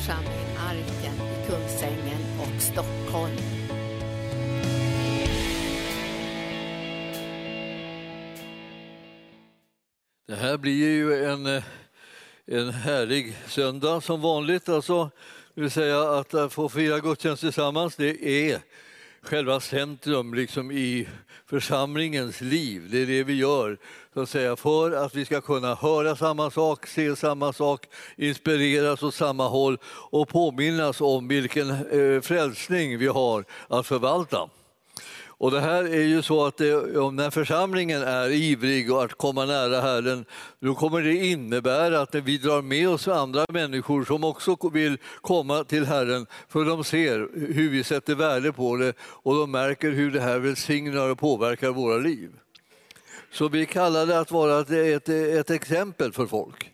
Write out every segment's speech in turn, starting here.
församling Arken i Kungsängen och Stockholm. Det här blir ju en, eh, en härlig söndag som vanligt. Alltså, det vill säga att eh, få fira gudstjänst tillsammans, det är själva centrum liksom i församlingens liv. Det är det vi gör så att säga, för att vi ska kunna höra samma sak, se samma sak, inspireras åt samma håll och påminnas om vilken eh, frälsning vi har att förvalta. Och det här är ju så att det, om när församlingen är ivrig och att komma nära Herren, då kommer det innebära att vi drar med oss andra människor som också vill komma till Herren, för de ser hur vi sätter värde på det och de märker hur det här välsignar och påverkar våra liv. Så vi kallar det att vara ett, ett, ett exempel för folk.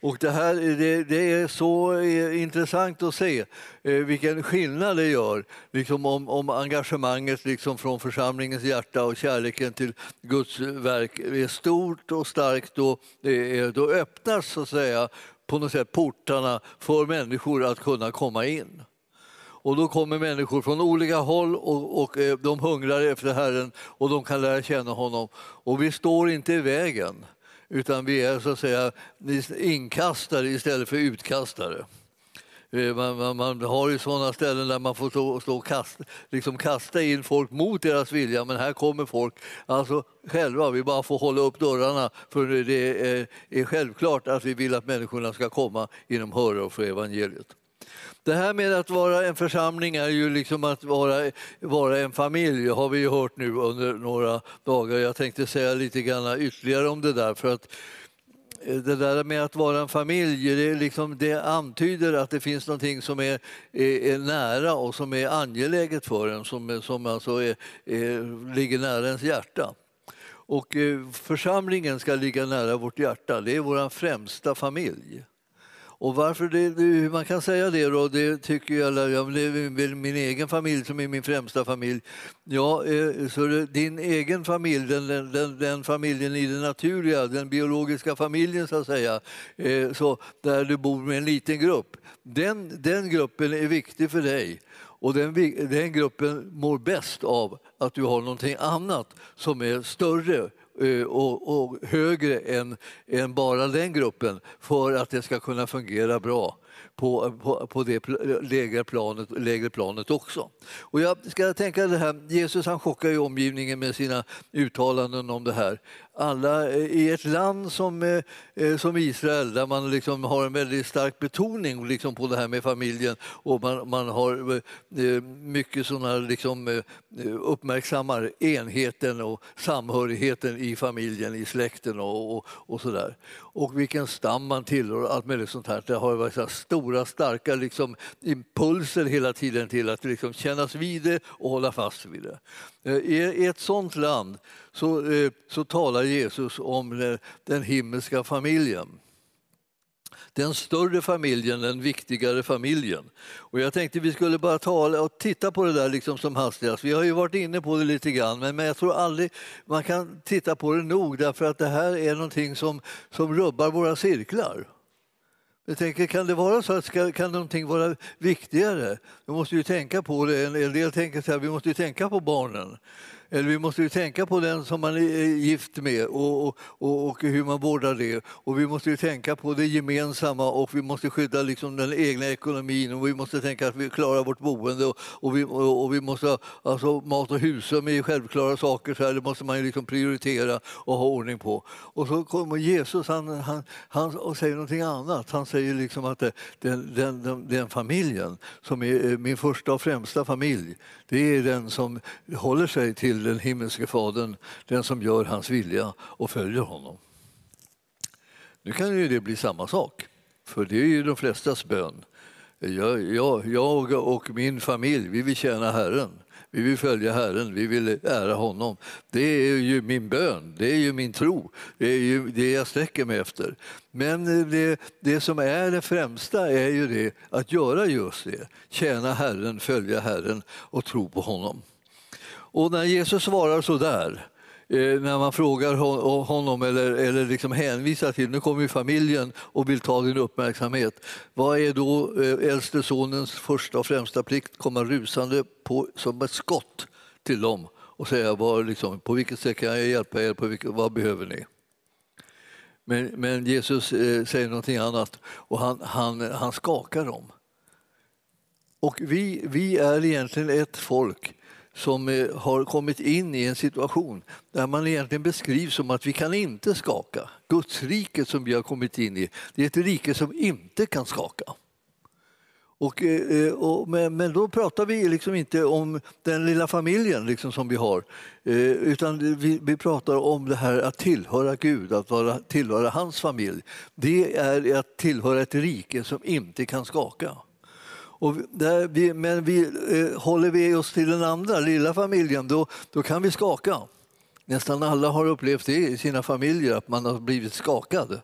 Och det, här, det, det, är så eh, intressant att se eh, vilken skillnad det gör liksom om, om engagemanget liksom från församlingens hjärta och kärleken till Guds verk är stort och starkt. Då, eh, då öppnas så att säga, på något sätt portarna för människor att kunna komma in. Och då kommer människor från olika håll och, och, de hungrar efter Herren och de kan lära känna honom. Och vi står inte i vägen utan vi är så att säga inkastare istället för utkastare. Eh, man, man, man, har ju sådana ställen där man får stå, stå och kasta, liksom kasta in folk mot deras vilja, men här kommer folk alltså själva. Vi bara får hålla upp dörrarna, för det är, är självklart att vi vill att människorna ska komma inom höror för evangeliet. Det här med att vara en församling är ju liksom att vara, vara en familj, har vi ju hört nu under några dagar. Jag tänkte säga lite grann ytterligare om det där. för att eh, det där med att vara en familj, det, liksom, det antyder att det finns någonting som är, är, är, nära och som är angeläget för en, som, som alltså är, är, ligger nära ens hjärta. Och eh, församlingen ska ligga nära vårt hjärta, det är vår främsta familj. Och varför det, hur man kan säga det då, det tycker jag, jag det är min egen familj som är min främsta familj. Ja, eh, så det, din egen familj, den, den, den, familjen i det naturliga, den biologiska familjen så att säga, eh, så där du bor med en liten grupp, den, den gruppen är viktig för dig. Och den, den gruppen mår bäst av att du har någonting annat som är större Eh, och, och högre än, än bara den gruppen för att det ska kunna fungera bra på, på, på det lägre planet, lägre planet också. Och jag ska tänka det här, Jesus han chockar ju omgivningen med sina uttalanden om det här alla eh, i ett land som, eh, eh, som Israel där man liksom har en väldigt stark betoning liksom på det här med familjen och man, man har mycket sådana liksom, uppmärksammar enheten och samhörigheten i familjen, i släkten och, och, och sådär. Och vilken stam man tillhör och allt möjligt sånt här. Det har varit stora starka liksom, impulser hela tiden till att liksom kännas vid det och hålla fast vid det. Eh, I ett sånt land så, eh, så talar Jesus om eh, den himmelska familjen. Den större familjen, den viktigare familjen. Och jag tänkte vi skulle bara tala och titta på det där liksom som hastigast. Vi har ju varit inne på det lite grann, men, men jag tror aldrig man kan titta på det nog därför att det här är någonting som, som rubbar våra cirklar. Jag tänker, kan det vara så att ska, kan någonting vara viktigare? Vi måste ju tänka på det. En del tänker så här, vi måste ju tänka på barnen. Eller vi måste ju tänka på den som man är gift med och, och, och, hur man vårdar det. Och vi måste ju tänka på det gemensamma och vi måste skydda liksom den egna ekonomin och vi måste tänka att vi klarar vårt boende och, och vi, och, vi måste alltså mat och husrum är självklara saker så här, det måste man ju liksom prioritera och ha ordning på. Och så kommer Jesus han, han, han och säger någonting annat. Han säger liksom att det, den, den, den, den familjen som är min första och främsta familj, det är den som håller sig till till den himmelske Fadern, den som gör hans vilja och följer honom. Nu kan ju det bli samma sak, för det är ju de flestas bön. Jag, jag, jag och min familj, vi vill tjäna Herren. Vi vill följa Herren, vi vill ära honom. Det är ju min bön, det är ju min tro, det är ju det jag sträcker mig efter. Men det, det som är det främsta är ju det att göra just det, tjäna Herren, följa Herren och tro på honom. Och när Jesus svarar så där, eh, när man frågar honom eller, eller liksom hänvisar till, nu kommer familjen och vill ta din uppmärksamhet. Vad är då eh, äldste sonens första och främsta plikt? Komma rusande på, som ett skott till dem och säga var, liksom, på vilket sätt kan jag hjälpa er, på vilket, vad behöver ni? Men, men Jesus eh, säger någonting annat och han, han, han skakar dem. Och vi, vi är egentligen ett folk som eh, har kommit in i en situation där man egentligen beskrivs som att vi kan inte skaka. Guds rike som vi har kommit in i, det är ett rike som inte kan skaka. Och, eh, eh, och, men, men, då pratar vi liksom inte om den lilla familjen liksom som vi har utan vi, vi, pratar om det här att tillhöra Gud, att vara, tillhöra hans familj. Det är att tillhöra ett rike som inte kan skaka. Och där vi, men vi, eh, håller vi oss till den andra, lilla familjen, då, då kan vi skaka. Nästan alla har upplevt det i sina familjer, att man har blivit skakad.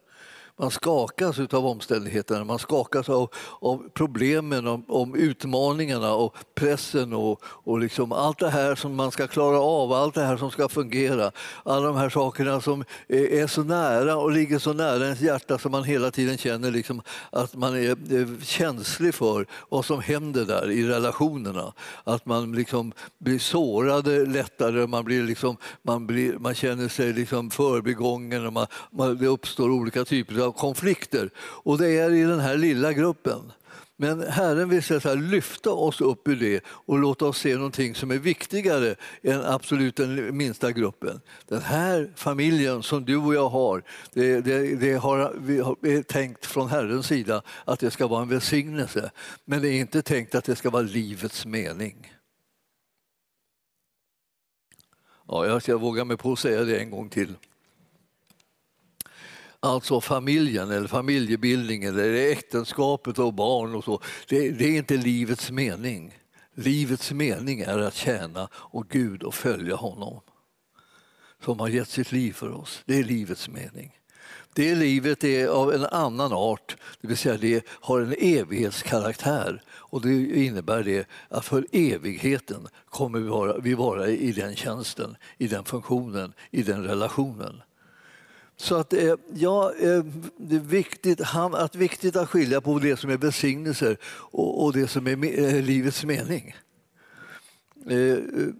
Man skakas av omständigheterna, man skakas av, av problemen, om, om, utmaningarna och pressen och, och liksom allt det här som man ska klara av, allt det här som ska fungera. Alla de här sakerna som är, så nära och ligger så nära ens hjärta som man hela tiden känner liksom att man är, är känslig för vad som händer där i relationerna. Att man liksom blir sårade lättare, man, blir liksom, man, blir, man känner sig liksom förbigången och man, man, det uppstår olika typer av konflikter. Och det är i den här lilla gruppen. Men Herren vill så här, lyfta oss upp ur det och låta oss se någonting som är viktigare än absolut den minsta gruppen. Den här familjen som du och jag har, det, det, det har vi har tänkt från Herrens sida att det ska vara en välsignelse. Men det är inte tänkt att det ska vara livets mening. Ja, jag ska våga mig på att säga det en gång till. Alltså familjen eller familjebildningen eller äktenskapet och barn och så. Det, det, är inte livets mening. Livets mening är att tjäna och Gud och följa honom. Som har gett sitt liv för oss. Det är livets mening. Det livet är av en annan art, det vill säga det har en evighetskaraktär. Och det innebär det att för evigheten kommer vi vara, vi vara i den tjänsten, i den funktionen, i den relationen. Så att, eh, ja, eh, det är viktigt, att viktigt att skilja på det som är välsignelser och, och det som är eh, livets mening.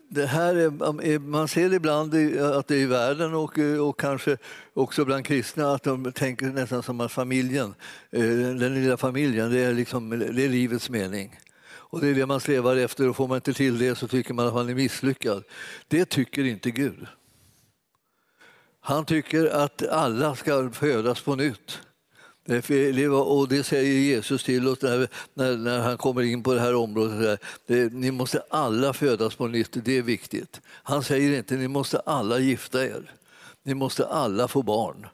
Det här är, man ser ibland att det är i världen och, och kanske också bland kristna att de tänker nästan som att familjen, den lilla familjen, det är, liksom, det är livets mening. Och det är det man strävar efter och får man inte till det så tycker man att man är misslyckad. Det tycker inte Gud. Han tycker att alla ska födas på nytt. Och det säger Jesus till oss när, när, när han kommer in på det här området. Det, ni måste alla födas på nytt, det är viktigt. Han säger inte ni måste alla gifta er. Ni måste alla få barn.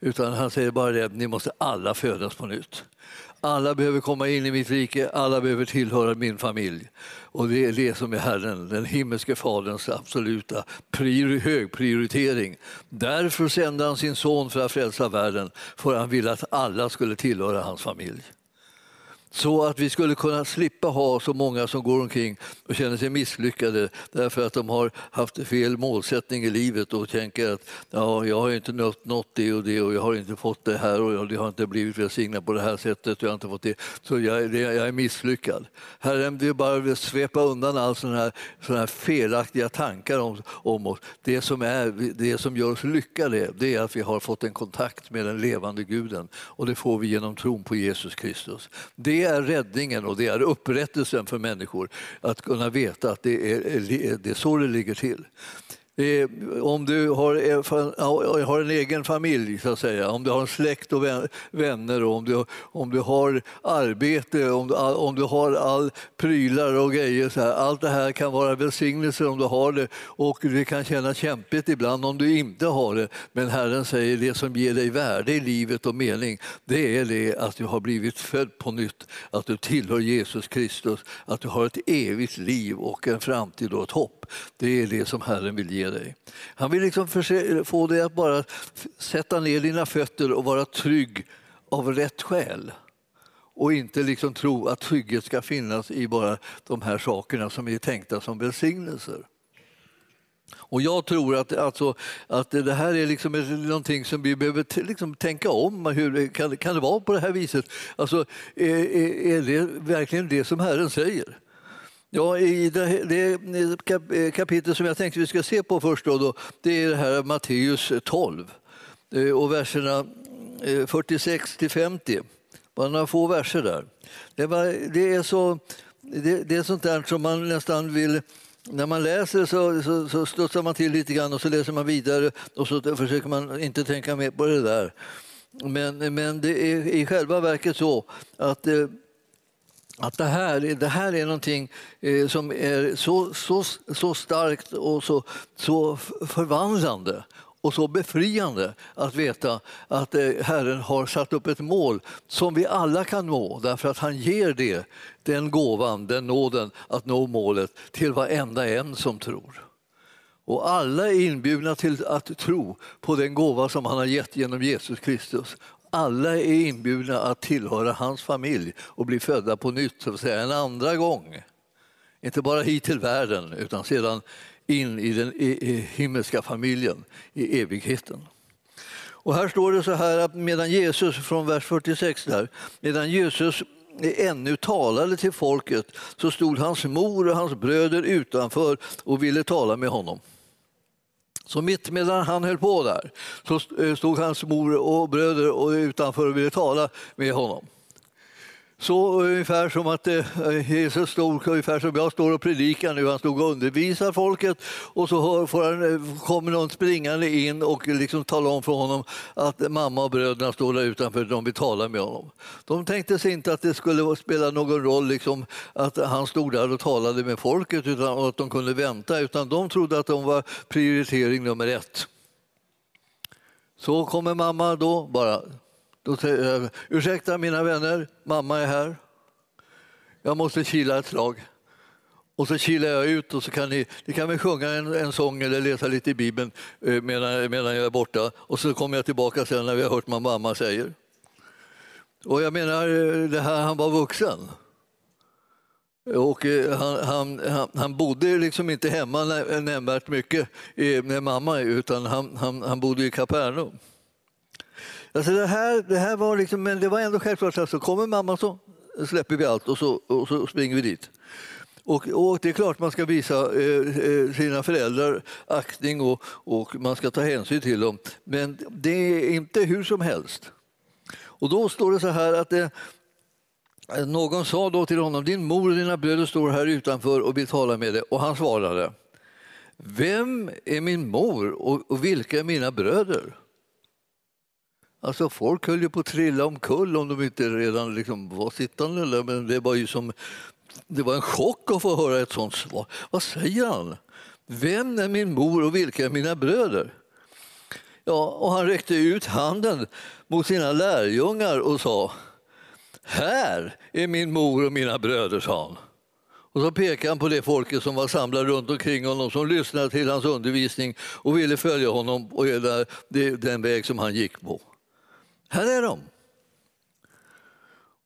Utan han säger bara det, ni måste alla födas på nytt. Alla behöver komma in i mitt rike, alla behöver tillhöra min familj. Och det är det som är Herren, den himmelske Faderns absoluta högprioritering. Därför sände han sin son för att frälsa världen, för han ville att alla skulle tillhöra hans familj. Så att vi skulle kunna slippa ha så många som går omkring och känner sig misslyckade därför att de har haft fel målsättning i livet och tänker att ja, jag har inte nått, nått det och det och jag har inte fått det här och jag har inte blivit välsignad på det här sättet och jag har inte fått det. Så jag, jag är misslyckad. Herren vill bara svepa undan all sådana här, såna här felaktiga tankar om, om oss. Det som, är, det som gör oss lyckade det är att vi har fått en kontakt med den levande guden och det får vi genom tron på Jesus Kristus. Det det är räddningen och det är upprättelsen för människor att kunna veta att det är, det är så det ligger till. Eh, om du har, eh, eh, har en egen familj, så att säga, om du har en släkt och vänner, och om, du, om du har arbete, om du, om du har all prylar och grejer. Så här, allt det här kan vara välsignelser om du har det och det kan kännas kämpigt ibland om du inte har det. Men Herren säger det som ger dig värde i livet och mening, det är det att du har blivit född på nytt, att du tillhör Jesus Kristus, att du har ett evigt liv och en framtid och ett hopp. Det är det som Herren vill ge dig. Han vill liksom få dig att bara sätta ner dina fötter och vara trygg av rätt skäl. Och inte liksom tro att trygghet ska finnas i bara de här sakerna som är tänkta som välsignelser. Och jag tror att, alltså, att det här är liksom någonting som vi behöver liksom tänka om. Hur, kan, kan det vara på det här viset? Alltså, är, är det verkligen det som Herren säger? Ja, i det, det eh, kapitel som jag tänkte vi ska se på först då, då det är det här Matteus 12 eh, och verserna eh, 46 till 50. Bara några få verser där. Det, var, det är, så, det, det, är sånt där som man nästan vill när man läser så, så, så studsar man till lite grann och så läser man vidare och så försöker man inte tänka mer på det där. Men, men det är i själva verket så att eh, att det här, det här är någonting eh, som är så, så, så starkt och så, så förvandlande och så befriande att veta att eh, Herren har satt upp ett mål som vi alla kan nå därför att han ger det, den gåvan, den nåden att nå målet till varenda en som tror. Och alla är inbjudna till att tro på den gåva som han har gett genom Jesus Kristus. Alla är inbjudna att tillhöra hans familj och bli födda på nytt, så att säga, en andra gång. Inte bara hit till världen, utan sedan in i den himmelska familjen i evigheten. Och här står det så här att medan Jesus, från vers 46 där, medan Jesus ännu talade till folket så stod hans mor och hans bröder utanför och ville tala med honom. Så mitt medan han höll på där så eh, stod hans mor och bröder utanför och ville tala med honom. Så ungefär som att eh, Jesus stod, ungefär som jag står och predikar nu, han stod och undervisar folket och så får han, eh, kommer någon springande in och liksom talar om för honom att mamma och bröderna står där utanför, de vill tala med honom. De tänkte sig inte att det skulle spela någon roll liksom, att han stod där och talade med folket utan och att de kunde vänta, utan de trodde att de var prioritering nummer ett. Så kommer mamma då bara då säger jag, ursäkta mina vänner, mamma är här. Jag måste kila ett slag. Och så kilar jag ut och så kan ni, ni kan väl sjunga en, en sång eller läsa lite i Bibeln eh, medan, medan jag är borta. Och så kommer jag tillbaka sen när vi har hört vad mamma säger. Och jag menar, eh, det här, han var vuxen. Och eh, han, han, han, han bodde liksom inte hemma nämnvärt mycket eh, med mamma utan han, han, han bodde i Kapernaum. Alltså det, här, det här var liksom, men det var ändå självklart att så kommer mamma så släpper vi allt och så, och så springer vi dit. Och, och, det är klart man ska visa eh, eh, sina föräldrar aktning och, och, man ska ta hänsyn till dem. Men det är inte hur som helst. Och då står det så här att det, eh, någon sa då till honom, din mor och dina bröder står här utanför och vill tala med dig. Och han svarade, vem är min mor och, och vilka är mina bröder? Alltså folk höll ju på att trilla omkull om de inte redan liksom var sittande. Men det var ju som, det var en chock att få höra ett sånt svar. Vad säger han? Vem är min mor och vilka är mina bröder? Ja, och han räckte ut handen mot sina lärjungar och sa Här är min mor och mina bröder, sa han. Och så pekade han på det folket som var samlade runt omkring honom som lyssnade till hans undervisning och ville följa honom och den väg som han gick på. Här är de.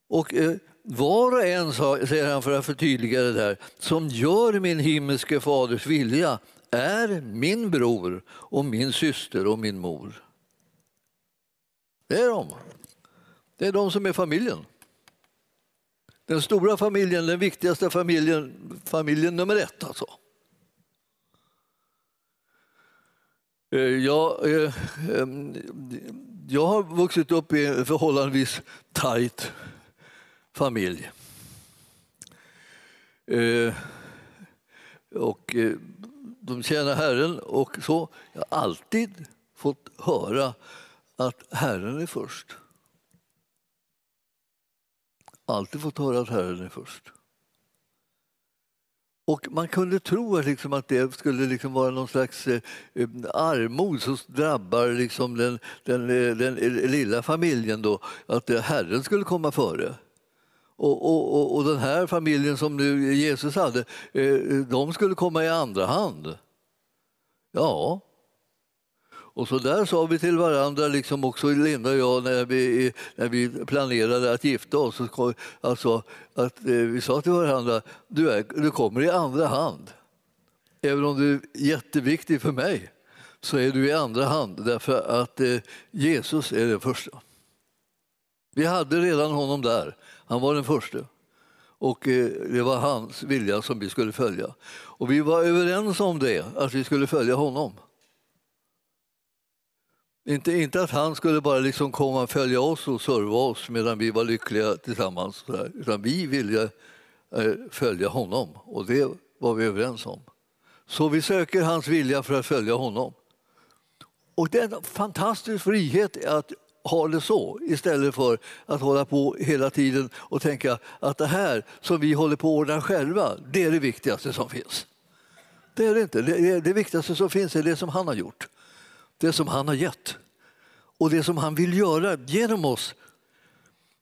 Och eh, var och en, säger han för att förtydliga det där, som gör min himmelske faders vilja är min bror och min syster och min mor. Det är de. Det är de som är familjen. Den stora familjen, den viktigaste familjen, familjen nummer ett alltså. Eh, ja, eh, eh, jag har vuxit upp i en förhållandevis tajt familj. Eh, och eh, de tjänar Herren och så. Jag har alltid fått höra att Herren är först. Alltid fått höra att Herren är först. Och man kunde tro liksom att det skulle liksom vara någon slags eh, eh armod som drabbar liksom den, den, eh, den, lilla familjen, då, att Herren skulle komma före. Och, och, och, den här familjen som nu Jesus hade, eh, eh de skulle komma i andra hand. Ja, och så där sa vi till varandra, liksom också Linda och jag, när vi, när vi planerade att gifta oss. Alltså, att, eh, vi sa till varandra, du, är, du kommer i andra hand. även om du är jätteviktig för mig, så är du i andra hand därför att eh, Jesus är den första. Vi hade redan honom där, han var den första. Och eh, det var hans vilja som vi skulle följa. Och vi var överens om det, att vi skulle följa honom. Inte, inte att han skulle bara liksom komma och följa oss och serva oss medan vi var lyckliga tillsammans, utan vi ville eh, följa honom och det var vi överens om. Så vi söker hans vilja för att följa honom. Och det är en fantastisk frihet att ha det så istället för att hålla på hela tiden och tänka att det här som vi håller på att ordna själva, det är det viktigaste som finns. Det är det inte. Det, det viktigaste som finns är det som han har gjort, det som han har gett och det som han vill göra genom oss.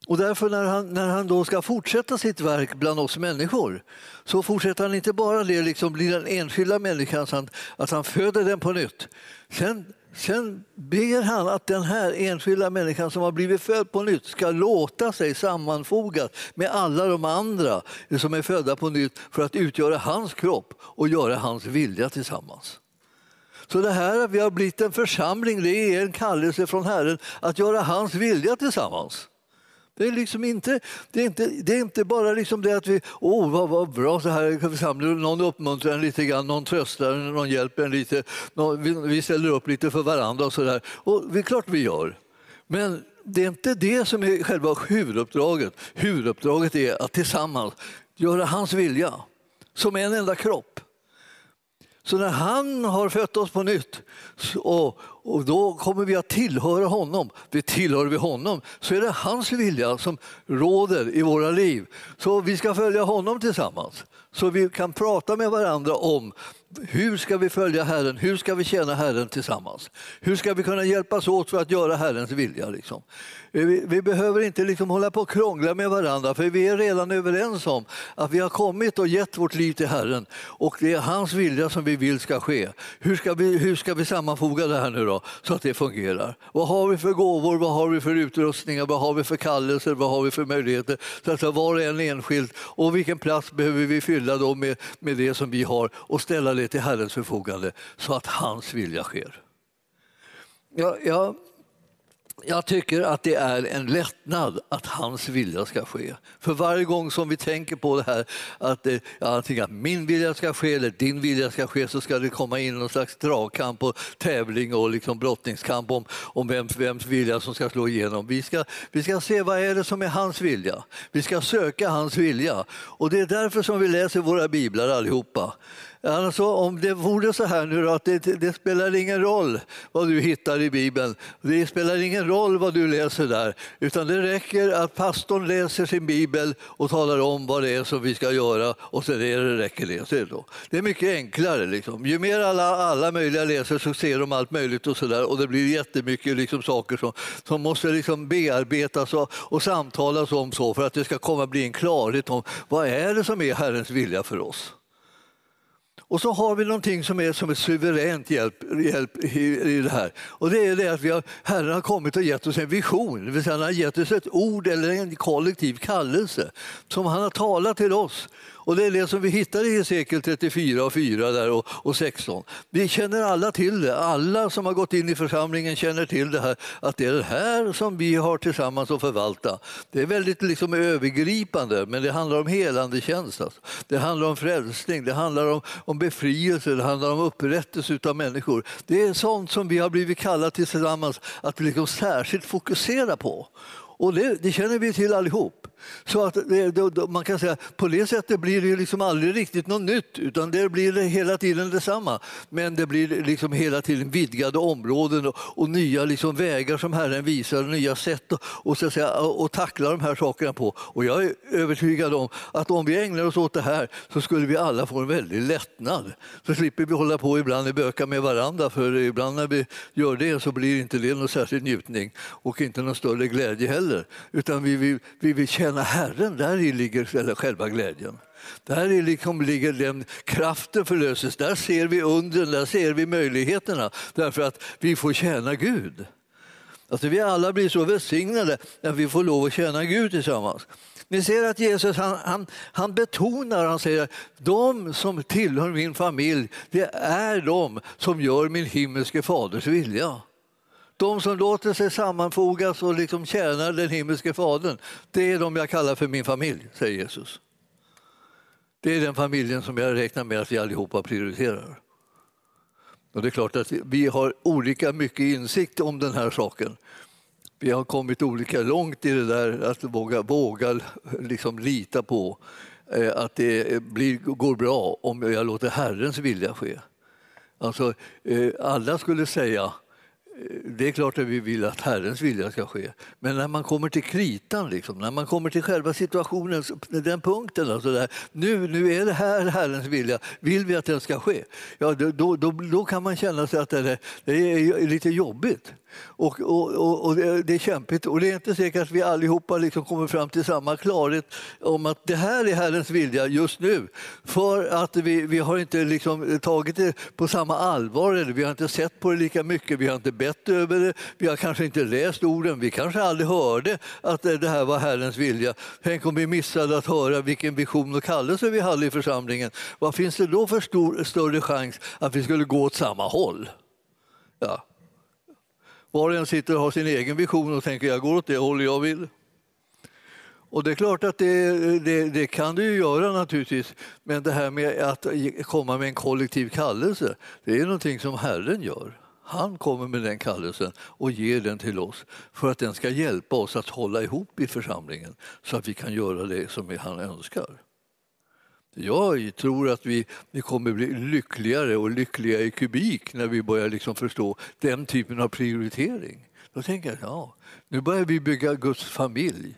Och därför när han, när han då ska fortsätta sitt verk bland oss människor så fortsätter han inte bara det liksom blir den enskilda människan, att han föder den på nytt. Sen Sen ber han att den här enskilda människan som har blivit född på nytt ska låta sig sammanfogas med alla de andra som är födda på nytt för att utgöra hans kropp och göra hans vilja tillsammans. Så det här att vi har blivit en församling det är en kallelse från Herren att göra hans vilja tillsammans. Det är, liksom inte, det är, inte, det är inte bara liksom det att vi, åh oh, vad, vad bra så här församling, någon uppmuntrar en lite grann, någon tröstar en, någon hjälper en lite, någon, vi, vi, ställer upp lite för varandra och så där. Och det är klart vi gör. Men det är inte det som är själva huvuduppdraget. Huvuduppdraget är att tillsammans göra hans vilja, som en enda kropp. Så när han har fött oss på nytt och, och då kommer vi att tillhöra honom. Vi tillhör vi honom så är det hans vilja som råder i våra liv. Så vi ska följa honom tillsammans så vi kan prata med varandra om hur ska vi följa Herren? Hur ska vi tjäna Herren tillsammans? Hur ska vi kunna hjälpas åt för att göra Herrens vilja? Liksom? Eh, vi, vi, behöver inte liksom hålla på och krångla med varandra för vi är redan överens om att vi har kommit och gett vårt liv till Herren och det är hans vilja som vi vill ska ske. Hur ska vi, hur ska vi sammanfoga det här nu då så att det fungerar? Vad har vi för gåvor? Vad har vi för utrustningar? Vad har vi för kallelser? Vad har vi för möjligheter? Så att var och en enskilt och vilken plats behöver vi fylla då med, med det som vi har och ställa det till Herrens förfogande så att hans vilja sker. Ja, jag jag tycker att det är en lättnad att hans vilja ska ske. För varje gång som vi tänker på det här att, eh, att min vilja ska ske eller din vilja ska ske så ska det komma in någon slags dragkamp och tävling och liksom brottningskamp om, om vems, vems vilja som ska slå igenom. Vi ska, vi ska se vad är det som är hans vilja. Vi ska söka hans vilja. Och det är därför som vi läser våra biblar allihopa. Alltså, om det vore så här nu då, att det, det, spelar ingen roll vad du hittar i Bibeln, det spelar ingen roll vad du läser där, utan det räcker att pastorn läser sin bibel och talar om vad det är som vi ska göra och så det, det räcker det. Så är det, då. det är mycket enklare. Liksom. Ju mer alla, alla möjliga läser så ser de allt möjligt och så där och det blir jättemycket liksom, saker som, som måste liksom bearbetas och, och samtalas om så för att det ska komma bli en klarhet om vad är det som är Herrens vilja för oss. Och så har vi någonting som är som ett suveränt hjälp, hjälp i, i, det här. Och det är det att vi har, Herren har kommit och gett oss en vision, det vill säga han har gett oss ett ord eller en kollektiv kallelse som han har talat till oss. Och det är det som vi hittar i Hesekiel 34 och 4 där och, och 16. Vi känner alla till det. Alla som har gått in i församlingen känner till det här, att det är det här som vi har tillsammans att förvalta. Det är väldigt liksom övergripande, men det handlar om helande tjänst. Alltså. Det handlar om frälsning, det handlar om, om befrielse, det handlar om upprättelse av människor. Det är sånt som vi har blivit kallade tillsammans att liksom särskilt fokusera på. Och det, det, känner vi till allihop. Så att det, det, man kan säga på det sättet blir det liksom aldrig riktigt något nytt utan det blir det hela tiden detsamma. Men det blir liksom hela tiden vidgade områden och, och nya liksom vägar som Herren visar, nya sätt och, och, så att säga, och tackla de här sakerna på. Och jag är övertygad om att om vi ägnar oss åt det här så skulle vi alla få en väldig lättnad. Så slipper vi hålla på ibland och böka med varandra för ibland när vi gör det så blir inte det någon särskild njutning och inte någon större glädje heller heller. Utan vi vill, vi vill tjäna Herren, där ligger själva glädjen. Där liksom ligger den kraften förlöses. Där ser vi undren, där ser vi möjligheterna därför att vi får tjäna Gud. Alltså vi alla blir så välsignade när vi får lov att tjäna Gud tillsammans. Ni ser att Jesus han, han, han betonar, han säger att de som tillhör min familj, det är de som gör min himmelske faders vilja. De som låter sig sammanfogas och liksom tjänar den himmelske fadern, det är de jag kallar för min familj, säger Jesus. Det är den familjen som jag räknar med att vi allihopa prioriterar. Och det är klart att vi har olika mycket insikt om den här saken. Vi har kommit olika långt i det där att våga, våga liksom lita på eh, att det blir, går bra om jag låter Herrens vilja ske. Alltså, eh, alla skulle säga det är klart att vi vill att Herrens vilja ska ske. Men när man kommer till kritan, liksom, när man kommer till själva situationen, den punkten, alltså där, nu, nu är det här Herrens vilja, vill vi att den ska ske? Ja, då, då, då kan man känna sig att det, det är lite jobbigt. Och, och, och, och, det är kämpigt och det är inte säkert att vi allihopa liksom kommer fram till samma klarhet om att det här är Herrens vilja just nu. För att vi, vi har inte liksom tagit det på samma allvar, eller vi har inte sett på det lika mycket, vi har inte bett över det, vi har kanske inte läst orden, vi kanske aldrig hörde att eh, det här var Herrens vilja. Tänk om vi missade att höra vilken vision och kallelse vi hade i församlingen. Vad finns det då för stor, större chans att vi skulle gå åt samma håll? Ja, var och en sitter och har sin egen vision och tänker jag går åt det håll jag vill. Och det är klart att det, det, det, kan du ju göra naturligtvis, men det här med att komma med en kollektiv kallelse, det är någonting som Herren gör. Han kommer med den kallelsen och ger den till oss för att den ska hjälpa oss att hålla ihop i församlingen så att vi kan göra det som han önskar. Jag tror att vi, vi kommer bli lyckligare och lyckliga i kubik när vi börjar liksom förstå den typen av prioritering. Då tänker jag ja, nu börjar vi bygga Guds familj.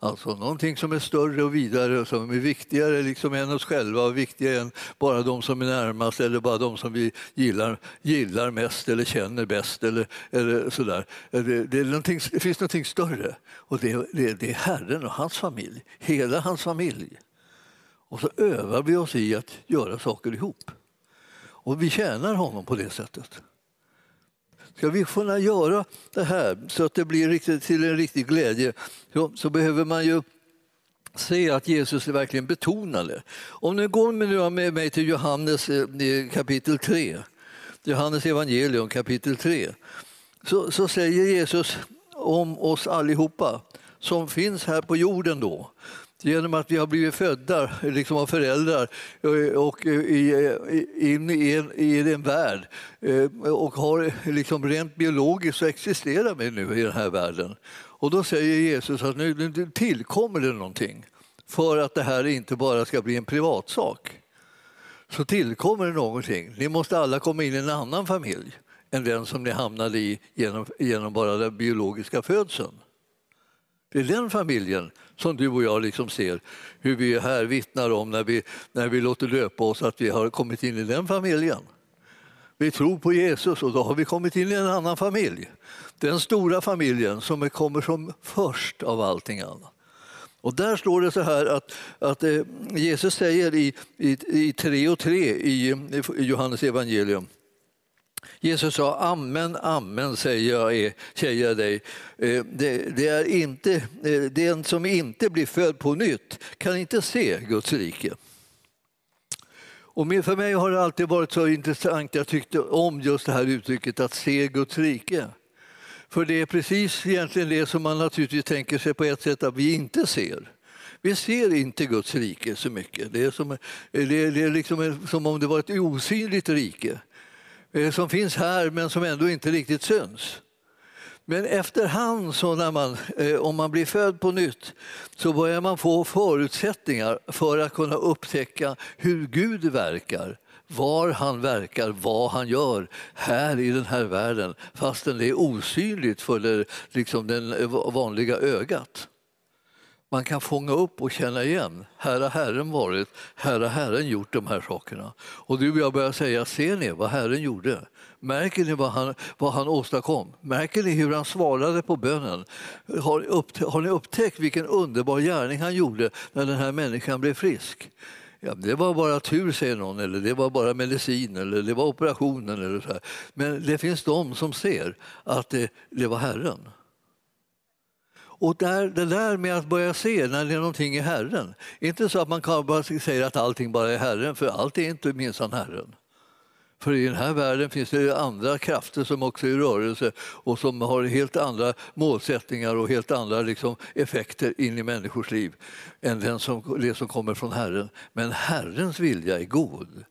Alltså någonting som är större och vidare och som är viktigare liksom än oss själva och viktigare än bara de som är närmast eller bara de som vi gillar, gillar mest eller känner bäst. Eller, eller sådär. Eh, det, det, är det finns någonting större och det, det, det är Herren och hans familj, hela hans familj. Och så övar vi oss i att göra saker ihop. Och vi tjänar honom på det sättet. Ska vi kunna göra det här så att det blir riktigt, till en riktig glädje så, så behöver man ju se att Jesus verkligen betonade. Om ni går med, med mig till Johannes eh, kapitel 3, Johannes evangelium kapitel 3, så, så säger Jesus om oss allihopa som finns här på jorden då genom att vi har blivit födda liksom av föräldrar eh, och eh, eh, in i en, i en värld och har liksom rent biologiskt så existerar vi nu i den här världen. Och då säger Jesus att nu tillkommer det någonting för att det här inte bara ska bli en privatsak. Så tillkommer det någonting. Ni måste alla komma in i en annan familj än den som ni hamnade i genom, genom bara den biologiska födseln. Det är den familjen som du och jag liksom ser hur vi här vittnar om när vi, när vi låter löpa oss att vi har kommit in i den familjen. Vi tror på Jesus och då har vi kommit in i en annan familj. Den stora familjen som kommer som först av allting annat. Och där står det så här att, att eh, Jesus säger i, i, i 3 och 3 i, i Johannes evangelium Jesus sa amen, amen säger jag, säger jag dig. Eh, det, det, är inte, eh, den som inte blir född på nytt kan inte se Guds rike. Och för mig har det alltid varit så intressant, jag tyckte om just det här uttrycket att se Guds rike. För det är precis egentligen det som man naturligtvis tänker sig på ett sätt att vi inte ser. Vi ser inte Guds rike så mycket. Det är som, det är liksom som om det var ett osynligt rike. Eh, som finns här men som ändå inte riktigt syns. Men efterhand, så när man, eh, om man blir född på nytt, så börjar man få förutsättningar för att kunna upptäcka hur Gud verkar, var han verkar, vad han gör här i den här världen fastän det är osynligt för det, liksom det eh, vanliga ögat man kan fånga upp och känna igen. Här har Herren varit, här har Herren gjort de här sakerna. Och du och jag börjar säga, ser ni vad Herren gjorde? Märker ni vad han, vad han åstadkom? Märker ni hur han svarade på bönen? Har, upp, har ni upptäckt vilken underbar gärning han gjorde när den här människan blev frisk? Ja, det var bara tur, säger någon, eller det var bara medicin eller det var operationen. Eller så här. Men det finns de som ser att det, det var Herren. Och där, det där med att börja se när det är någonting i Herren. Inte så att man kan bara säga att allting bara är Herren, för allt är inte minsann Herren. För i den här världen finns det andra krafter som också är i rörelse och som har helt andra målsättningar och helt andra liksom, effekter in i människors liv än den som, det som kommer från Herren. Men Herrens vilja är god.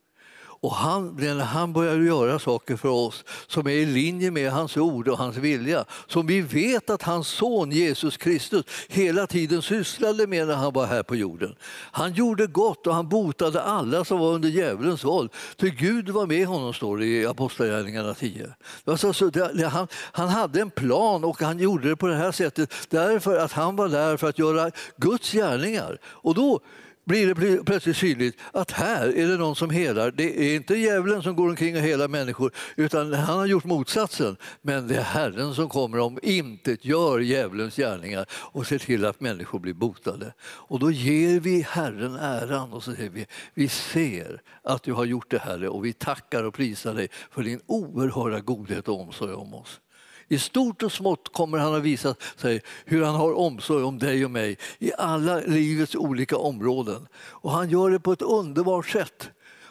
Och han, när han börjar göra saker för oss som är i linje med hans ord och hans vilja, som vi vet att hans son Jesus Kristus hela tiden sysslade med när han var här på jorden. Han gjorde gott och han botade alla som var under djävulens våld. För Gud var med honom, står det i Apostlagärningarna 10. Alltså, så det, han, han hade en plan och han gjorde det på det här sättet därför att han var där för att göra Guds gärningar. Och då blir det plötsligt synligt att här är det någon som helar. Det är inte djävulen som går omkring och helar människor utan han har gjort motsatsen. Men det är Herren som kommer om intet gör djävulens gärningar och ser till att människor blir botade. Och då ger vi Herren äran och så säger vi vi ser att du har gjort det här och vi tackar och prisar dig för din oerhörda godhet och omsorg om oss. I stort och smått kommer han att visa sig hur han har omsorg om dig och mig i alla livets olika områden. Och han gör det på ett underbart sätt.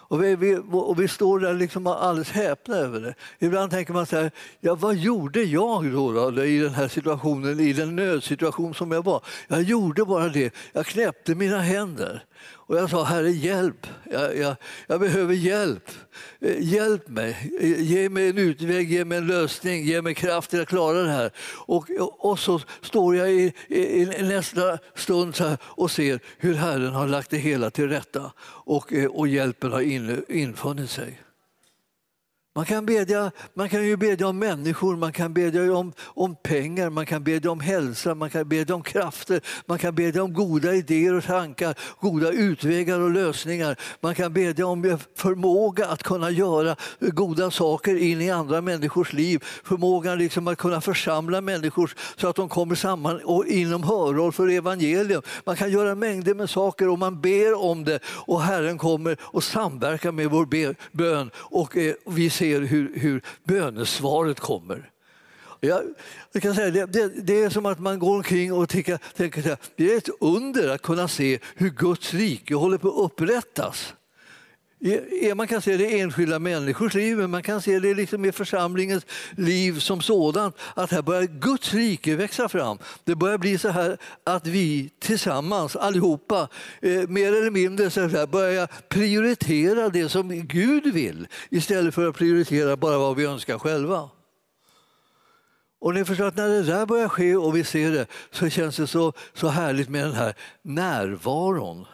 Och vi, vi, och vi står där liksom alldeles häpna över det. Ibland tänker man så här, ja, vad gjorde jag då, då, i den här situationen, i den nödsituation som jag var? Jag gjorde bara det, jag knäppte mina händer. Och jag sa, Herre hjälp, jag, jag, jag, behöver hjälp. Eh, hjälp mig, eh, ge mig en utväg, ge mig en lösning, ge mig kraft till att klara det här. Och, och så står jag i, i, i nästa stund och ser hur Herren har lagt det hela till rätta och, eh, och hjälpen har in, infunnit sig. Man kan, bedja, man kan ju bedja om människor, man kan bedja om, om pengar, man kan bedja om hälsa, man kan bedja om krafter, man kan bedja om goda idéer och tankar, goda utvägar och lösningar. Man kan bedja om förmåga att kunna göra goda saker in i andra människors liv. Förmågan liksom att kunna församla människor så att de kommer samman och inom hörhåll för evangelium. Man kan göra mängder med saker och man ber om det och Herren kommer och samverkar med vår bön och eh, vi ser ser hur, hur bönesvaret kommer. Jag, jag kan säga, det, det, det, är som att man går omkring och tänker, tänker att det är ett under att kunna se hur Guds rike håller på att upprättas. Eh, eh, man kan se det i enskilda människors liv, men man kan se det liksom i församlingens liv som sådant. Att här börjar Guds rike växa fram. Det börjar bli så här att vi tillsammans, allihopa, eh, mer eller mindre så här, börjar prioritera det som Gud vill istället för att prioritera bara vad vi önskar själva. Och ni förstår att när det där börjar ske och vi ser det så känns det så, så härligt med den här närvaron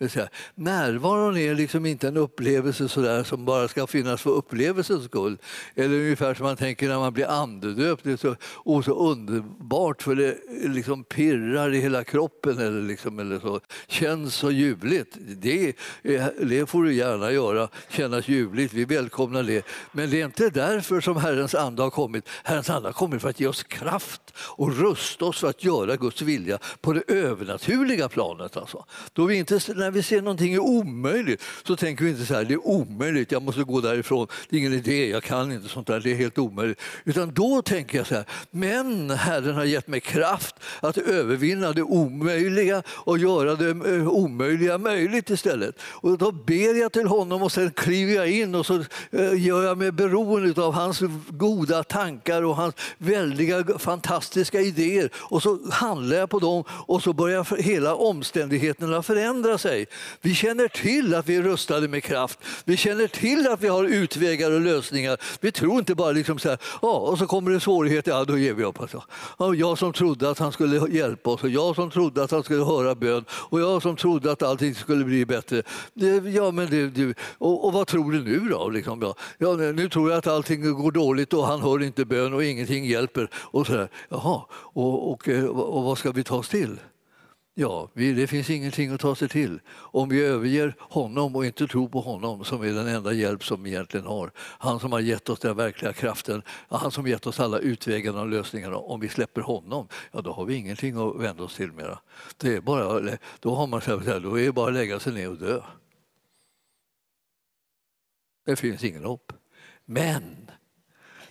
Säga, närvaron är liksom inte en upplevelse sådär som bara ska finnas för upplevelsens skull. Eller ungefär som man tänker när man blir andedöpt. Det är så, oh, så underbart för det liksom pirrar i hela kroppen eller, liksom, eller så. känns så ljuvligt. Det, det får du gärna göra, kännas ljuvligt. Vi välkomnar det. Men det är inte därför som Herrens ande har kommit. Herrens ande har kommit för att ge oss kraft och rusta oss för att göra Guds vilja på det övernaturliga planet. Alltså. Då vi inte när vi ser någonting är omöjligt så tänker vi inte så här, det är omöjligt, jag måste gå därifrån, det är ingen idé, jag kan inte sånt där, det är helt omöjligt. Utan då tänker jag så här, men Herren har gett mig kraft att övervinna det omöjliga och göra det eh, omöjliga möjligt istället. Och då ber jag till honom och sen kliver jag in och så eh, gör jag mig beroende av hans goda tankar och hans väldiga fantastiska idéer och så handlar jag på dem och så börjar hela omständigheterna förändra sig sig. Vi känner till att vi är rustade med kraft. Vi känner till att vi har utvägar och lösningar. Vi tror inte bara liksom så här, ja, och så kommer det svårigheter, ja då ger vi upp. Alltså. Ja, jag som trodde att han skulle hjälpa oss och jag som trodde att han skulle höra bön och jag som trodde att allting skulle bli bättre. Ja, men det, det, och, och, vad tror du nu då? Liksom, ja, ja, nu tror jag att allting går dåligt och han hör inte bön och ingenting hjälper. Och så här. Jaha, och, och, och vad ska vi ta oss till? Ja, det finns ingenting att ta sig till om vi överger honom och inte tror på honom som är den enda hjälp som vi egentligen har. Han som har gett oss den verkliga kraften, han som gett oss alla utvägarna och lösningarna. Om vi släpper honom, ja då har vi ingenting att vända oss till mera. Det är bara, då, har man, då är det bara att lägga sig ner och dö. Det finns ingen hopp. Men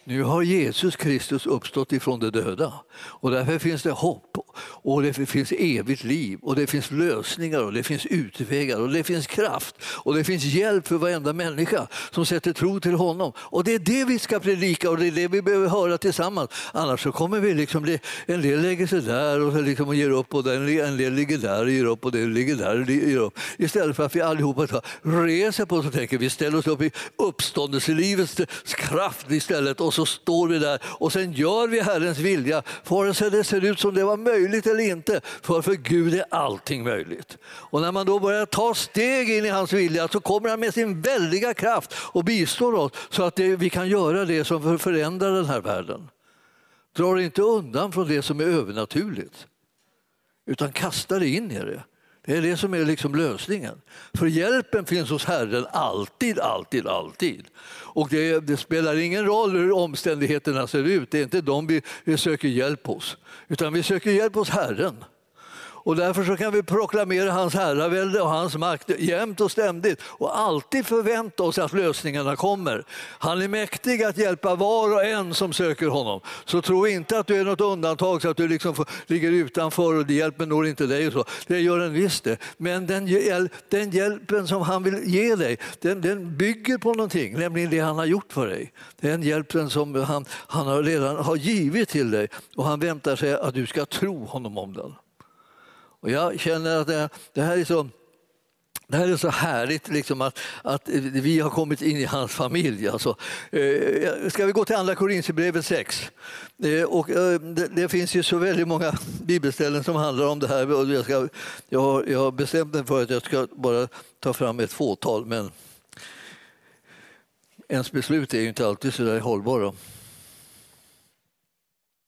nu har Jesus Kristus uppstått ifrån de döda och därför finns det hopp och det finns evigt liv och det finns lösningar och det finns utvägar och det finns kraft och det finns hjälp för varenda människa som sätter tro till honom. Och det är det vi ska predika och det är det vi behöver höra tillsammans. Annars så kommer vi liksom bli, en del lägger sig där och liksom ger upp och en del ligger där och ger upp och den ligger där och ger upp. Istället för att vi allihopa reser på oss och tänker vi ställer oss upp i uppståndelselivets kraft istället och så står vi där och sen gör vi Herrens vilja, vare sig det ser ut som det var möjligt Möjligt eller inte. För för Gud är allting möjligt. Och när man då börjar ta steg in i hans vilja så kommer han med sin väldiga kraft och bistår oss så att det, vi kan göra det som förändrar den här världen. Dra inte undan från det som är övernaturligt, utan kasta det in i det. Det är det som är liksom lösningen. För hjälpen finns hos Herren alltid, alltid, alltid. Och det, det, spelar ingen roll hur omständigheterna ser ut. Det är inte dem vi, vi söker hjälp hos, utan vi söker hjälp hos Herren. Och därför så kan vi proklamera hans herravälde och hans makt jämt och ständigt och alltid förvänta oss att lösningarna kommer. Han är mäktig att hjälpa var och en som söker honom. Så tro inte att du är något undantag så att du liksom ligger utanför och hjälpen når inte dig. Och så. Det gör den visst det. Men den, hjäl den hjälpen som han vill ge dig, den, den, bygger på någonting, nämligen det han har gjort för dig. Den hjälpen som han, han redan har givit till dig och han väntar sig att du ska tro honom om den. Och jag känner att det, det här är så det här är så härligt liksom att, att vi har kommit in i hans familj. Alltså. Eh, ska vi gå till Andra Korinthierbrevet 6? Eh, och, eh, det, det, finns ju så väldigt många bibelställen som handlar om det här. Och jag, ska, jag, har, jag har bestämt mig för att jag ska bara ta fram ett fåtal, men ens beslut är ju inte alltid så där hållbara.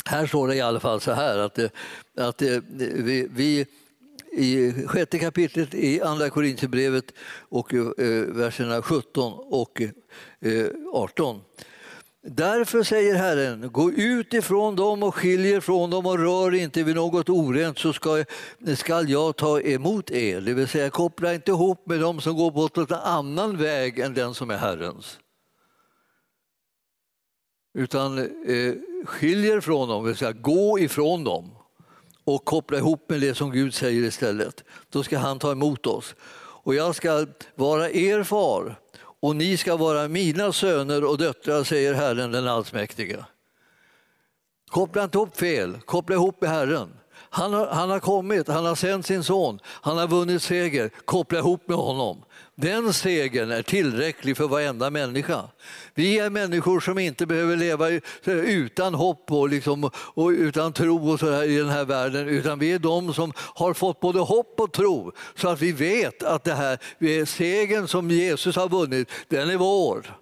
Här står det i alla fall så här att, att vi, vi i sjätte kapitlet i Andra Korinthierbrevet och eh, verserna 17 och eh, 18. Därför säger Herren, gå ut ifrån dem och skiljer från dem och rör inte vid något orent så ska, skall jag ta emot er. Det vill säga koppla inte ihop med dem som går på en annan väg än den som är Herrens. Utan eh, skiljer från dem, det vill säga gå ifrån dem och koppla ihop med det som Gud säger istället. Då ska han ta emot oss. Och jag ska vara er far och ni ska vara mina söner och döttrar, säger Herren den allsmäktige. Koppla inte ihop fel, koppla ihop med Herren. Han har, han har kommit, han har sänt sin son, han har vunnit seger. Koppla ihop med honom. Den segern är tillräcklig för varenda människa. Vi är människor som inte behöver leva utan hopp och, liksom, och utan tro och så här i den här världen, utan vi är de som har fått både hopp och tro så att vi vet att det här segern som Jesus har vunnit, den är vår.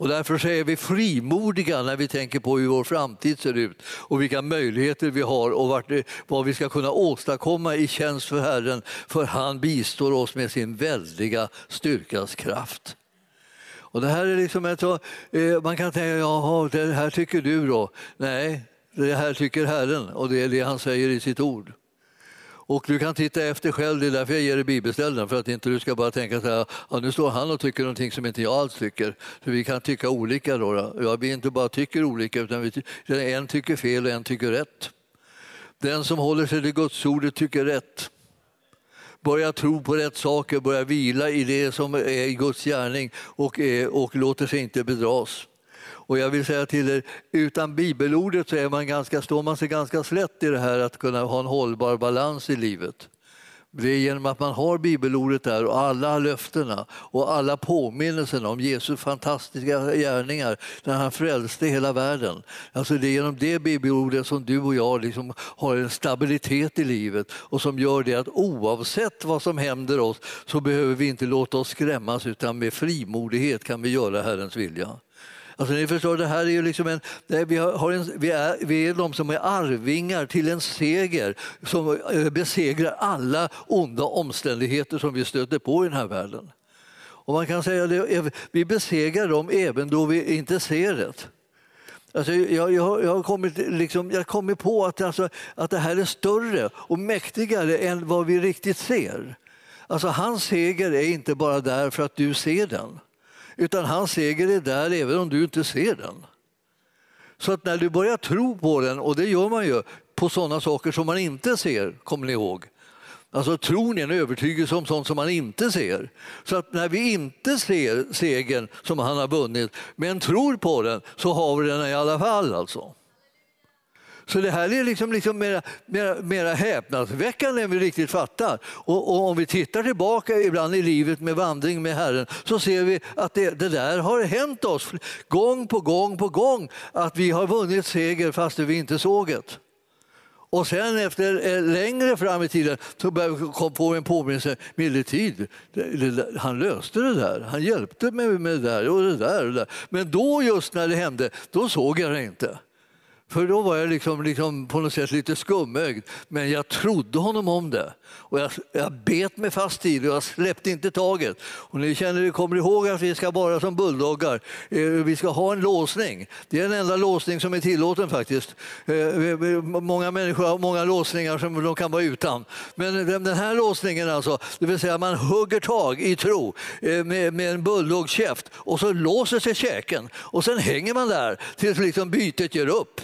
Och därför är vi frimodiga när vi tänker på hur vår framtid ser ut och vilka möjligheter vi har och vart, eh, vad vi ska kunna åstadkomma i tjänst för Herren. För han bistår oss med sin väldiga styrkas kraft. Och det här är liksom ett, eh, man kan tänka, jaha, det här tycker du då? Nej, det här tycker Herren och det är det han säger i sitt ord. Och du kan titta efter själv, det är därför jag ger dig bibelställen, för att inte du ska bara tänka så här, ja, nu står han och tycker någonting som inte jag alls tycker. Så vi kan tycka olika då. då. Ja, vi inte bara tycker olika, utan vi, en tycker fel och en tycker rätt. Den som håller sig till Guds ordet tycker rätt. Börja tro på rätt saker, börja vila i det som är Guds gärning och, och låter sig inte bedras. Och jag vill säga till er, utan bibelordet så är man ganska, står man sig ganska slätt i det här att kunna ha en hållbar balans i livet. Det är genom att man har bibelordet där och alla löftena och alla påminnelserna om Jesu fantastiska gärningar när han frälste hela världen. Alltså det är genom det bibelordet som du och jag liksom har en stabilitet i livet och som gör det att oavsett vad som händer oss så behöver vi inte låta oss skrämmas utan med frimodighet kan vi göra Herrens vilja. Alltså, ni förstår, det här är ju liksom en, vi, har en, vi, är, vi är de som är arvingar till en seger som eh, besegrar alla onda omständigheter som vi stöter på i den här världen. Och man kan säga att vi besegrar dem även då vi inte ser det. Alltså jag, jag, jag, har kommit, liksom, jag har kommit på att, alltså, att det här är större och mäktigare än vad vi riktigt ser. Alltså, hans seger är inte bara där för att du ser den utan hans seger är där även om du inte ser den. Så att när du börjar tro på den, och det gör man ju på sådana saker som man inte ser, kommer ni ihåg? Alltså tron är en övertygelse om sånt som man inte ser. Så att när vi inte ser segern som han har vunnit, men tror på den, så har vi den i alla fall. Alltså. Så det här är liksom, liksom mera, mera, mera häpnadsväckande än vi riktigt fattar. Och, och, om vi tittar tillbaka ibland i livet med vandring med Herren så ser vi att det, det, där har hänt oss gång på gång på gång. Att vi har vunnit seger fast vi inte såg det. Och sen efter eh, längre fram i tiden så kom på en påminnelse, medeltid, han löste det där, han hjälpte mig med det där och det där. Och det där. Men då just när det hände, då såg jag det inte. För då var jag liksom, liksom på något sätt lite skumögd, men jag trodde honom om det. Och jag, jag bet mig fast i det och jag släppte inte taget. Och ni känner, kommer ihåg att vi ska vara som bulldoggar. Eh, vi ska ha en låsning. Det är den enda låsning som är tillåten faktiskt. Eh, många människor har många låsningar som de kan vara utan. Men den här låsningen, alltså, det vill säga man hugger tag i tro eh, med, med en bulldoggkäft och så låser sig käken och sen hänger man där tills liksom bytet ger upp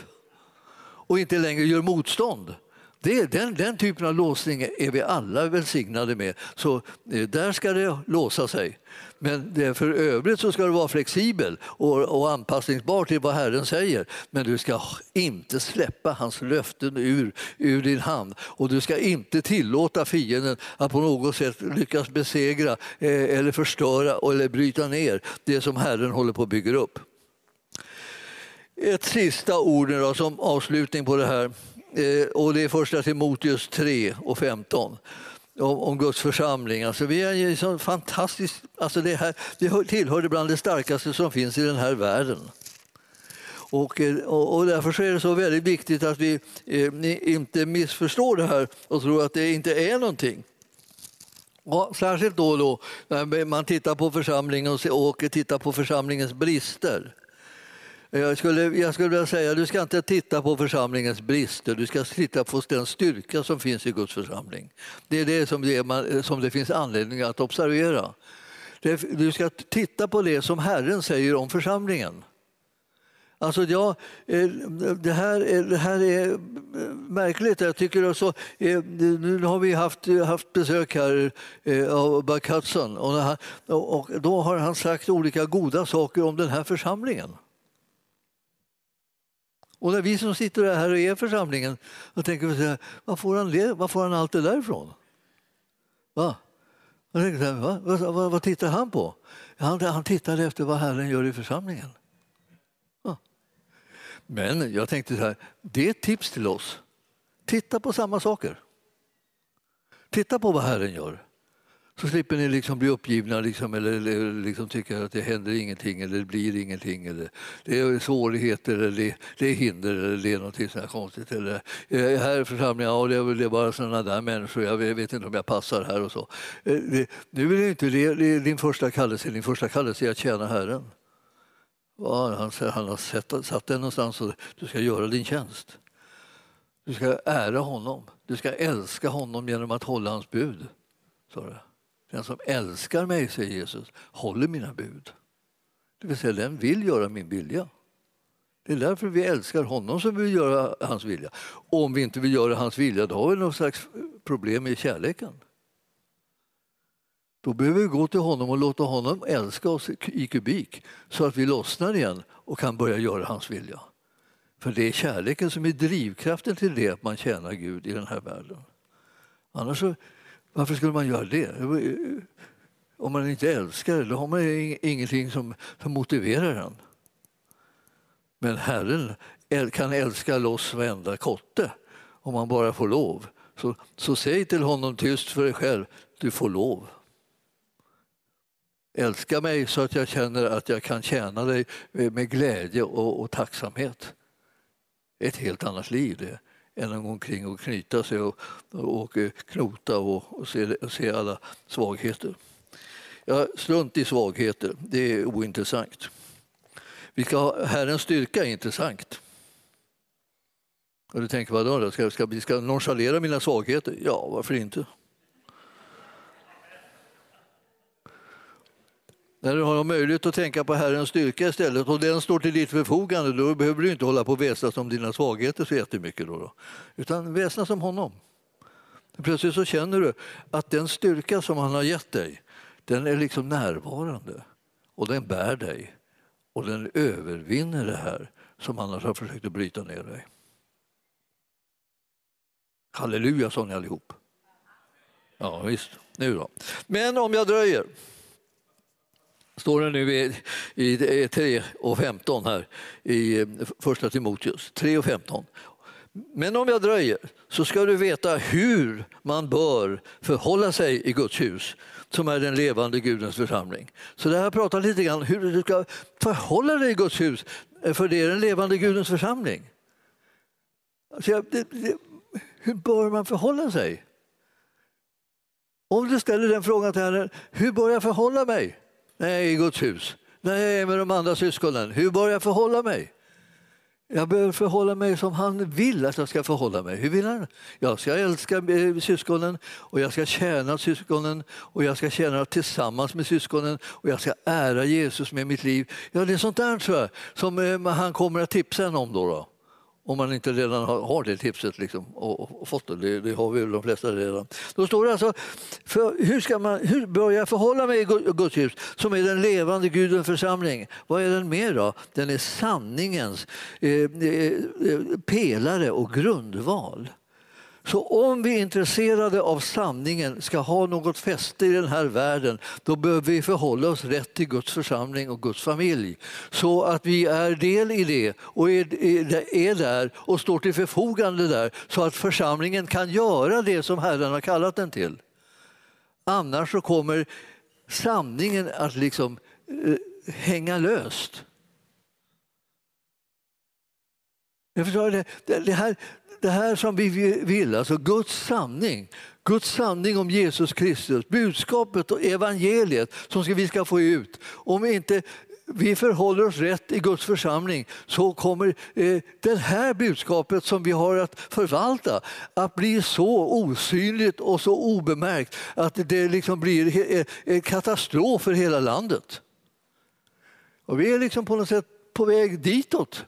och inte längre gör motstånd. Det, den, den typen av låsning är vi alla välsignade med. Så eh, där ska det låsa sig. Men det, för övrigt så ska du vara flexibel och, och anpassningsbar till vad Herren säger. Men du ska inte släppa hans löften ur, ur din hand. Och du ska inte tillåta fienden att på något sätt lyckas besegra eh, eller förstöra eller bryta ner det som Herren håller på att bygga upp. Ett sista ord då, som avslutning på det här. Eh, och det är första Timoteus 3 och 15 om, om Guds församling. Alltså, vi är så fantastiskt, alltså det, här, det tillhör bland det starkaste som finns i den här världen. Och, eh, och, och därför är det så väldigt viktigt att vi eh, inte missförstår det här och tror att det inte är någonting. Och särskilt då, då när man tittar på församlingen och, och tittar på församlingens brister. Jag skulle, jag skulle vilja säga du ska inte titta på församlingens brister, du ska titta på den styrka som finns i Guds församling. Det är det som det, man, som det finns anledning att observera. Du ska titta på det som Herren säger om församlingen. Alltså, ja, eh, det, här är, det här är eh, märkligt. Jag tycker också, nu har vi haft, haft besök här av Buck Hudson och, och då har han sagt olika goda saker om den här församlingen. Och när vi som sitter här och är församlingen, då tänker vi så här, var får han, det, var får han allt det där ifrån? Va? Jag tänker så här, va? Vad, vad, vad, tittar han på? Han, han tittar efter vad Herren gör i församlingen. Va? Men jag tänkte så här, det är ett tips till oss. Titta på samma saker. Titta på vad Herren gör så slipper ni liksom bli uppgivna liksom, eller, eller liksom tycka att det händer ingenting eller det blir ingenting. Eller det är svårigheter eller det, det är hinder eller det är något sånt konstigt. Eller, eh, här i församlingen, ja, det är väl bara sådana där människor, jag vet inte om jag passar här och så. Eh, det, nu är det inte det, det är din första kallelse, din första kallelse är att tjäna Herren. Ja, han, han har satt, satt dig någonstans och du ska göra din tjänst. Du ska ära honom, du ska älska honom genom att hålla hans bud. Så det. Den som älskar mig, säger Jesus, håller mina bud. Det vill säga, den vill göra min vilja. Det är därför vi älskar honom som vill göra hans vilja. Och om vi inte vill göra hans vilja, då har vi något slags problem med kärleken. Då behöver vi gå till honom och låta honom älska oss i kubik så att vi lossnar igen och kan börja göra hans vilja. För det är kärleken som är drivkraften till det att man tjänar Gud i den här världen. Annars så varför skulle man göra det? Om man inte älskar då har man ingenting som, som motiverar en. Men Herren kan älska loss varenda kotte om man bara får lov. Så, så säg till honom tyst för dig själv, du får lov. Älska mig så att jag känner att jag kan tjäna dig med glädje och, och tacksamhet. Ett helt annat liv det än att gå omkring och knyta sig och, och, eh, knota och, och, se, och se alla svagheter. Ja, strunt i svagheter, det är ointressant. Vi ska ha, Herrens styrka är intressant. Och du tänker, vadå, ska, ska, vi ska nonchalera mina svagheter? Ja, varför inte? När du har möjlighet att tänka på Herrens styrka istället och den står till ditt förfogande, då behöver du inte hålla på och väsnas om dina svagheter så jättemycket. Då, då. Utan väsnas om honom. Plötsligt så känner du att den styrka som han har gett dig, den är liksom närvarande och den bär dig och den övervinner det här som annars har försökt att bryta ner dig. Halleluja sa ni allihop. Ja visst, nu då. Men om jag dröjer står det nu i, i 3 och 15 här i eh, första Timoteus 3 och 15. Men om jag dröjer så ska du veta hur man bör förhålla sig i Guds hus som är den levande Gudens församling. Så det här pratar lite grann hur du ska förhålla dig i Guds hus eh, för det är den levande Gudens församling. Alltså, det, det, hur bör man förhålla sig? Om du ställer den frågan till Herren, hur bör jag förhålla mig när jag är i Guds hus? När jag är med de andra syskonen, hur bör jag förhålla mig? Jag behöver förhålla mig som han vill att jag ska förhålla mig. Hur vill han? Jag ska älska eh, syskonen och jag ska tjäna syskonen och jag ska tjäna tillsammans med syskonen och jag ska ära Jesus med mitt liv. Ja, det är sånt där tror jag, som eh, han kommer att tipsa en om. Då, då om man inte redan har det tipset liksom, och, och fått det. det. det. har vi väl de flesta redan. Då står det alltså, för hur, ska man, hur bör jag förhålla mig i Guds hus som är den levande Gudens församling? Vad är den mer då? Den är sanningens eh, eh, eh pelare och grundval. Så om vi är intresserade av sanningen, ska ha något fäste i den här världen, då behöver vi förhålla oss rätt till Guds församling och Guds familj. Så att vi är del i det och är, där och står till förfogande där så att församlingen kan göra det som Herren har kallat den till. Annars så kommer sanningen att liksom eh, hänga löst. Jag förstår det, det, här, det här som vi vill, alltså Guds sanning. Guds sanning om Jesus Kristus, budskapet och evangeliet som vi ska få ut. Om inte vi förhåller oss rätt i Guds församling så kommer eh, det här budskapet som vi har att förvalta att bli så osynligt och så obemärkt att det liksom blir eh, en katastrof för hela landet. Och vi är liksom på något sätt på väg ditåt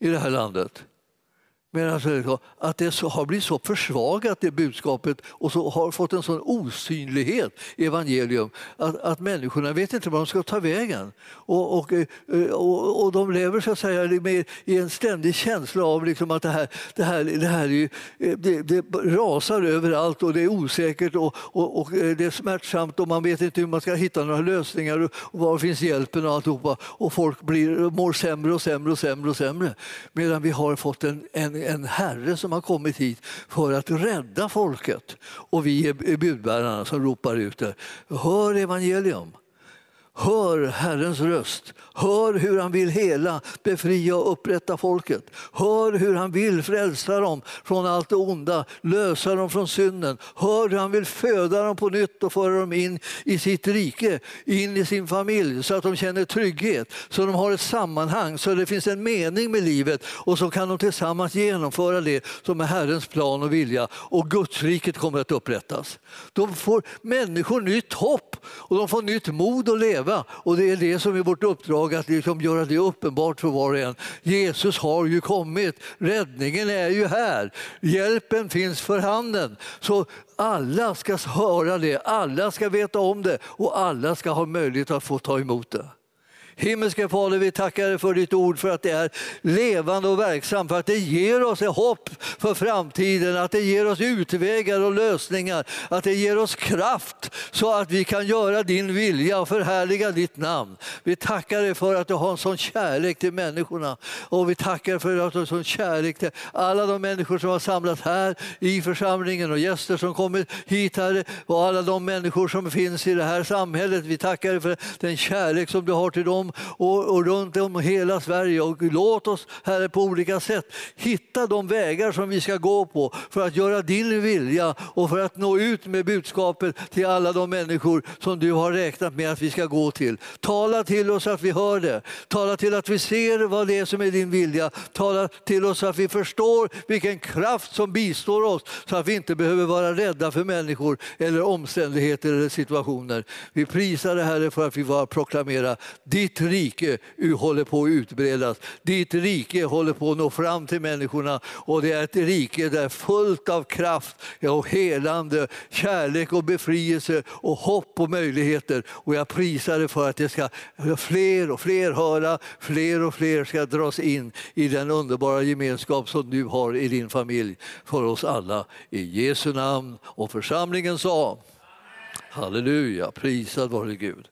i det här landet. Men alltså, att det har blivit så försvagat, det budskapet, och så har fått en sån osynlighet i evangelium att, att människorna vet inte vad de ska ta vägen. Och, och, eh, och, och de lever så att säga med, i en ständig känsla av liksom att det här, det här, det här är, eh, det, det rasar överallt och det är osäkert och, och, och, eh, det är smärtsamt och man vet inte hur man ska hitta några lösningar och var finns hjälpen och alltihopa. Och folk blir, mår sämre och sämre och sämre och sämre. Medan vi har fått en, en en herre som har kommit hit för att rädda folket. Och vi är budbärarna som ropar ut det. Hör evangelium. Hör Herrens röst. Hör hur han vill hela, befria och upprätta folket. Hör hur han vill frälsa dem från allt det onda, lösa dem från synden. Hör hur han vill föda dem på nytt och föra dem in i sitt rike, in i sin familj så att de känner trygghet, så de har ett sammanhang, så det finns en mening med livet och så kan de tillsammans genomföra det som är Herrens plan och vilja och gudsriket kommer att upprättas. Då får människor nytt hopp och de får nytt mod att leva leva. Och det är det som är vårt uppdrag, att liksom göra det uppenbart för var och en. Jesus har ju kommit, räddningen är ju här, hjälpen finns för handen. Så alla ska höra det, alla ska veta om det och alla ska ha möjlighet att få ta emot det. Himmelske Fader, vi tackar dig för ditt ord, för att det är levande och verksamt, för att det ger oss hopp för framtiden, att det ger oss utvägar och lösningar, att det ger oss kraft så att vi kan göra din vilja och förhärliga ditt namn. Vi tackar dig för att du har en sån kärlek till människorna och vi tackar för att du har en sån kärlek till alla de människor som har samlats här i församlingen och gäster som kommit hit, här och alla de människor som finns i det här samhället. Vi tackar dig för den kärlek som du har till dem om och, och runt om hela Sverige. Och låt oss, Herre, på olika sätt hitta de vägar som vi ska gå på för att göra din vilja och för att nå ut med budskapet till alla de människor som du har räknat med att vi ska gå till. Tala till oss att vi hör det. Tala till att vi ser vad det är som är din vilja. Tala till oss så att vi förstår vilken kraft som bistår oss så att vi inte behöver vara rädda för människor eller omständigheter eller situationer. Vi prisar dig Herre för att vi får proklamera ditt ditt rike eh, håller på att utbredas. Ditt rike håller på att nå fram till människorna och det är ett rike där fullt av kraft och helande, kärlek och befrielse och hopp och möjligheter. Och jag prisar dig för att det ska fler och fler höra, fler och fler ska dras in i den underbara gemenskap som du har i din familj för oss alla. I Jesu namn och församlingen sa Halleluja, prisad vare Gud.